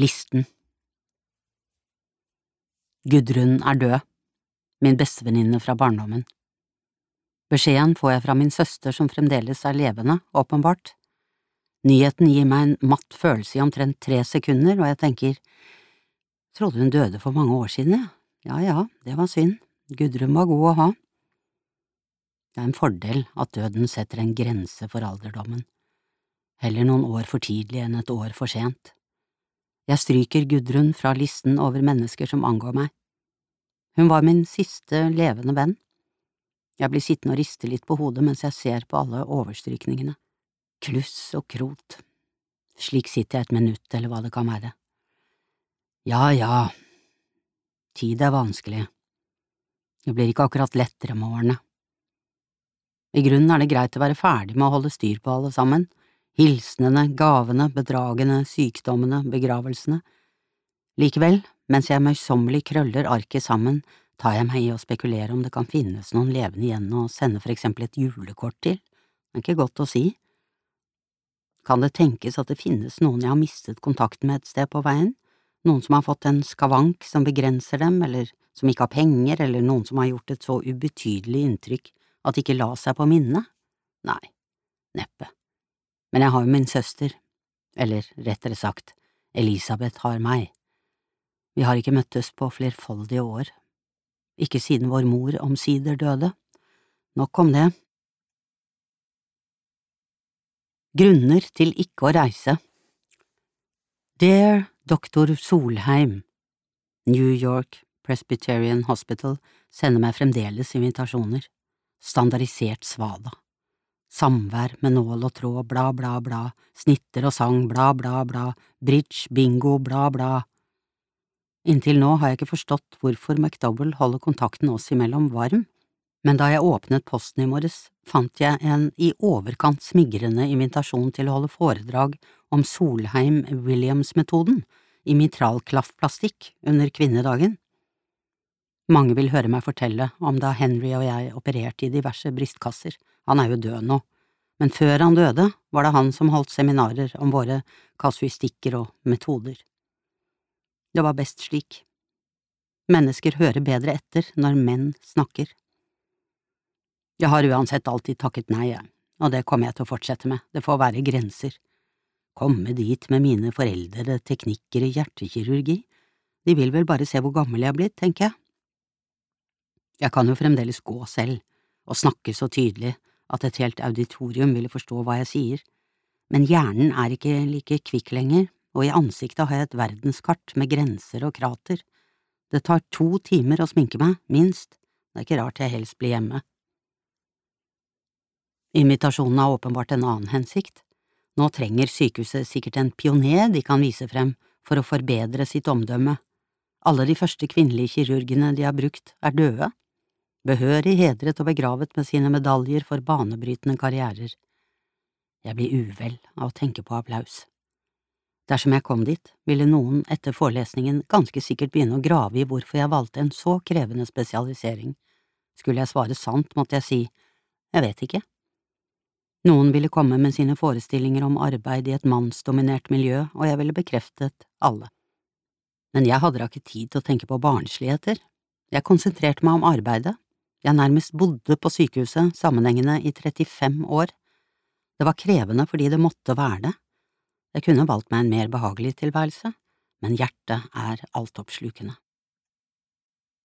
Listen Gudrun er død, min bestevenninne fra barndommen. Beskjeden får jeg fra min søster som fremdeles er levende, åpenbart. Nyheten gir meg en matt følelse i omtrent tre sekunder, og jeg tenker, trodde hun døde for mange år siden, ja, ja ja, det var synd, Gudrun var god å ha. Det er en fordel at døden setter en grense for alderdommen, heller noen år for tidlig enn et år for sent. Jeg stryker Gudrun fra listen over mennesker som angår meg. Hun var min siste levende venn. Jeg blir sittende og riste litt på hodet mens jeg ser på alle overstrykningene. Kluss og krot. Slik sitter jeg et minutt, eller hva det kan være. Ja, ja, tid er vanskelig. Det blir ikke akkurat lettere med årene. I grunnen er det greit å være ferdig med å holde styr på alle sammen, hilsenene, gavene, bedragene, sykdommene, begravelsene. Likevel, mens jeg møysommelig krøller arket sammen, tar jeg meg i å spekulere om det kan finnes noen levende igjen å sende for eksempel et julekort til, det er ikke godt å si. Kan det tenkes at det finnes noen jeg har mistet kontakten med et sted på veien, noen som har fått en skavank som begrenser dem, eller som ikke har penger, eller noen som har gjort et så ubetydelig inntrykk at det ikke la seg på minnet? Nei, neppe. Men jeg har jo min søster, eller rettere sagt, Elisabeth har meg. Vi har ikke møttes på flerfoldige år, ikke siden vår mor omsider døde. Nok om det. Grunner til ikke å reise Dear Doktor Solheim, New York Presbyterian Hospital sender meg fremdeles invitasjoner, standardisert svada, samvær med nål og tråd, bla, bla, bla, snitter og sang, bla, bla, bla, bridge, bingo, bla, bla. Inntil nå har jeg ikke forstått hvorfor McDowell holder kontakten oss imellom varm, men da jeg åpnet posten i morges, fant jeg en i overkant smigrende invitasjon til å holde foredrag om Solheim-Williams-metoden i mitralklaffplastikk under kvinnedagen. Mange vil høre meg fortelle om da Henry og jeg opererte i diverse brystkasser, han er jo død nå, men før han døde var det han som holdt seminarer om våre kasuistikker og metoder. Det var best slik. Mennesker hører bedre etter når menn snakker. Jeg har uansett alltid takket nei, jeg, og det kommer jeg til å fortsette med, det får være grenser. Komme dit med mine foreldre teknikker i hjertekirurgi, de vil vel bare se hvor gammel jeg er blitt, tenker jeg. Jeg kan jo fremdeles gå selv, og snakke så tydelig at et helt auditorium ville forstå hva jeg sier, men hjernen er ikke like kvikk lenger, og i ansiktet har jeg et verdenskart med grenser og krater. Det tar to timer å sminke meg, minst, det er ikke rart jeg helst blir hjemme. Invitasjonen har åpenbart en annen hensikt. Nå trenger sykehuset sikkert en pioner de kan vise frem for å forbedre sitt omdømme. Alle de første kvinnelige kirurgene de har brukt, er døde, behørig hedret og begravet med sine medaljer for banebrytende karrierer. Jeg blir uvel av å tenke på applaus. Dersom jeg kom dit, ville noen etter forelesningen ganske sikkert begynne å grave i hvorfor jeg valgte en så krevende spesialisering. Skulle jeg svare sant, måtte jeg si jeg vet ikke. Noen ville komme med sine forestillinger om arbeid i et mannsdominert miljø, og jeg ville bekreftet alle. Men jeg hadde da ikke tid til å tenke på barnsligheter. Jeg konsentrerte meg om arbeidet. Jeg nærmest bodde på sykehuset sammenhengende i 35 år. Det var krevende fordi det måtte være det. Jeg kunne valgt meg en mer behagelig tilværelse, men hjertet er altoppslukende.